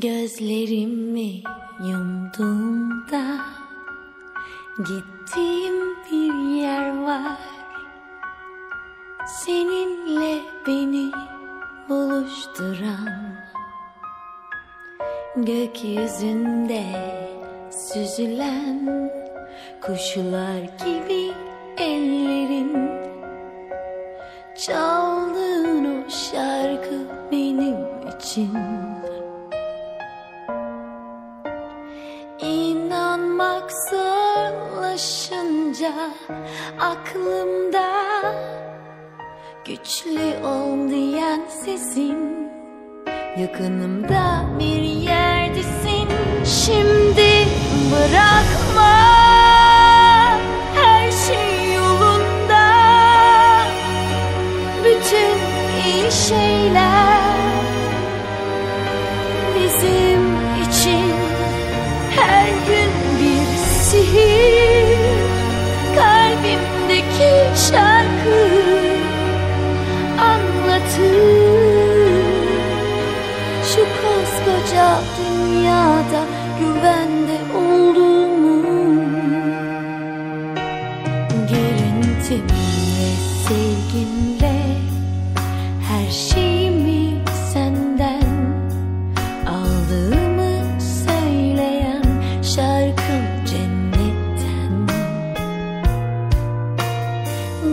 Gözlerimi yumduğumda Gittiğim bir yer var. Seninle beni buluşturan Gökyüzünde süzülen Kuşlar gibi ellerin Çaldığın o şarkı benim için İnanmak zorlaşınca aklımda Güçlü ol diyen sesin Yakınımda bir yerdesin. Şimdi bırakma dünyada güvende olduğumu. Görüntüm ve sevgimle her şeyimi senden Aldığımı söyleyen şarkım cennetten.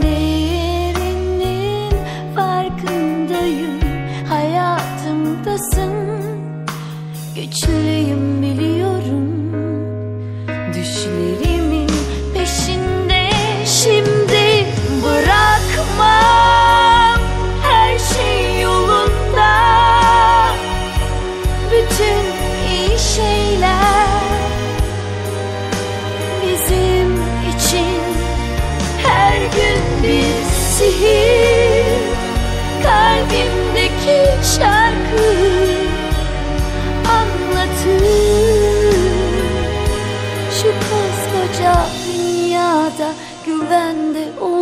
Değerinin farkındayım Hayatımdasın Güçlüyüm biliyorum. Düşlerimin peşinde Şimdi bırakmam. Her şey yolunda. Bütün iyi şeyler Bizim için. Her gün bir sihir. Kalbimdeki şarkı güvende ol.